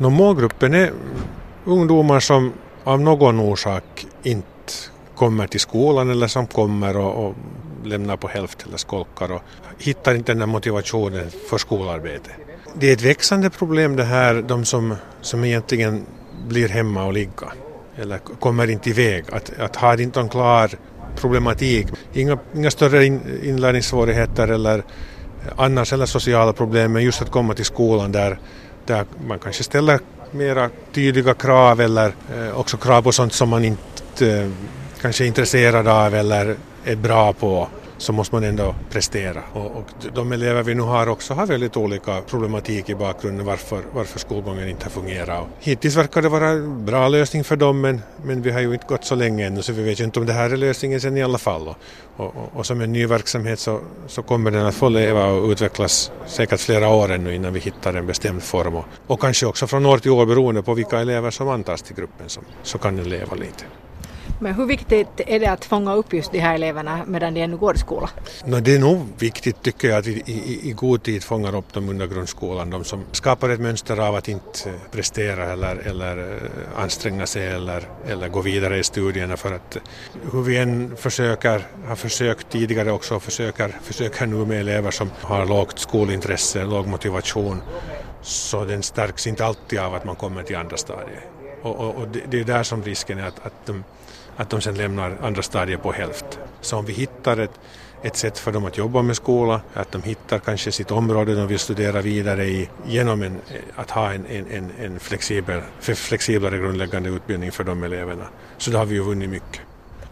No, målgruppen är ungdomar som av någon orsak inte kommer till skolan eller som kommer och, och lämnar på hälft eller skolkar och hittar inte den här motivationen för skolarbete. Det är ett växande problem det här, de som, som egentligen blir hemma och ligga eller kommer inte iväg, att, att ha inte en klar problematik, inga, inga större in, inlärningssvårigheter eller annars eller sociala problem, men just att komma till skolan där, där man kanske ställer mera tydliga krav eller eh, också krav på sånt som man inte eh, kanske är intresserad av eller är bra på så måste man ändå prestera. Och, och, de elever vi nu har också har väldigt olika problematik i bakgrunden varför, varför skolgången inte har fungerat. Och hittills verkar det vara en bra lösning för dem men, men vi har ju inte gått så länge ännu så vi vet ju inte om det här är lösningen sen i alla fall. Och, och, och som en ny verksamhet så, så kommer den att få leva och utvecklas säkert flera år ännu innan vi hittar en bestämd form. Och, och kanske också från år till år beroende på vilka elever som antas till gruppen som, så kan den leva lite. Men hur viktigt är det att fånga upp just de här eleverna medan de ännu går i skolan? No, det är nog viktigt tycker jag att vi i, i god tid fångar upp dem under grundskolan. De som skapar ett mönster av att inte eh, prestera eller, eller eh, anstränga sig eller, eller gå vidare i studierna för att eh, hur vi än försöker, har försökt tidigare också och försöker, försöker nu med elever som har lågt skolintresse, låg motivation så den stärks inte alltid av att man kommer till andra stadier. Och, och, och det, det är där som risken är att, att de att de sen lämnar andra stadier på hälft. Så om vi hittar ett, ett sätt för dem att jobba med skola, att de hittar kanske sitt område de vill studera vidare i genom en, att ha en, en, en flexibel, flexiblare grundläggande utbildning för de eleverna. Så då har vi ju vunnit mycket.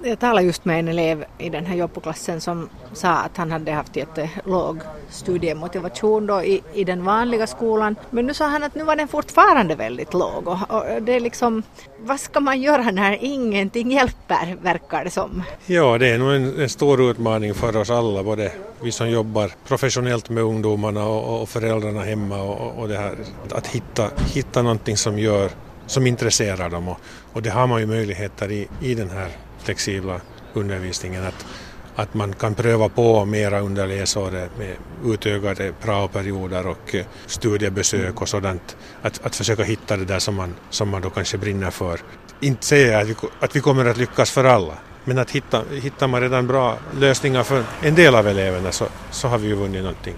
Jag talade just med en elev i den här jobboklassen som sa att han hade haft jättelåg eh, studiemotivation då i, i den vanliga skolan. Men nu sa han att nu var den fortfarande väldigt låg och, och det är liksom, vad ska man göra när ingenting hjälper verkar det som? Ja, det är nog en, en stor utmaning för oss alla, både vi som jobbar professionellt med ungdomarna och, och föräldrarna hemma och, och det här, att hitta, hitta någonting som gör som intresserar dem och, och det har man ju möjligheter i, i den här flexibla undervisningen. Att, att man kan pröva på mera under läsåret med utökade praoperioder och eh, studiebesök och sådant. Att, att försöka hitta det där som man, som man då kanske brinner för. Inte säga att vi, att vi kommer att lyckas för alla, men att hitta, hittar man redan bra lösningar för en del av eleverna så, så har vi ju vunnit någonting.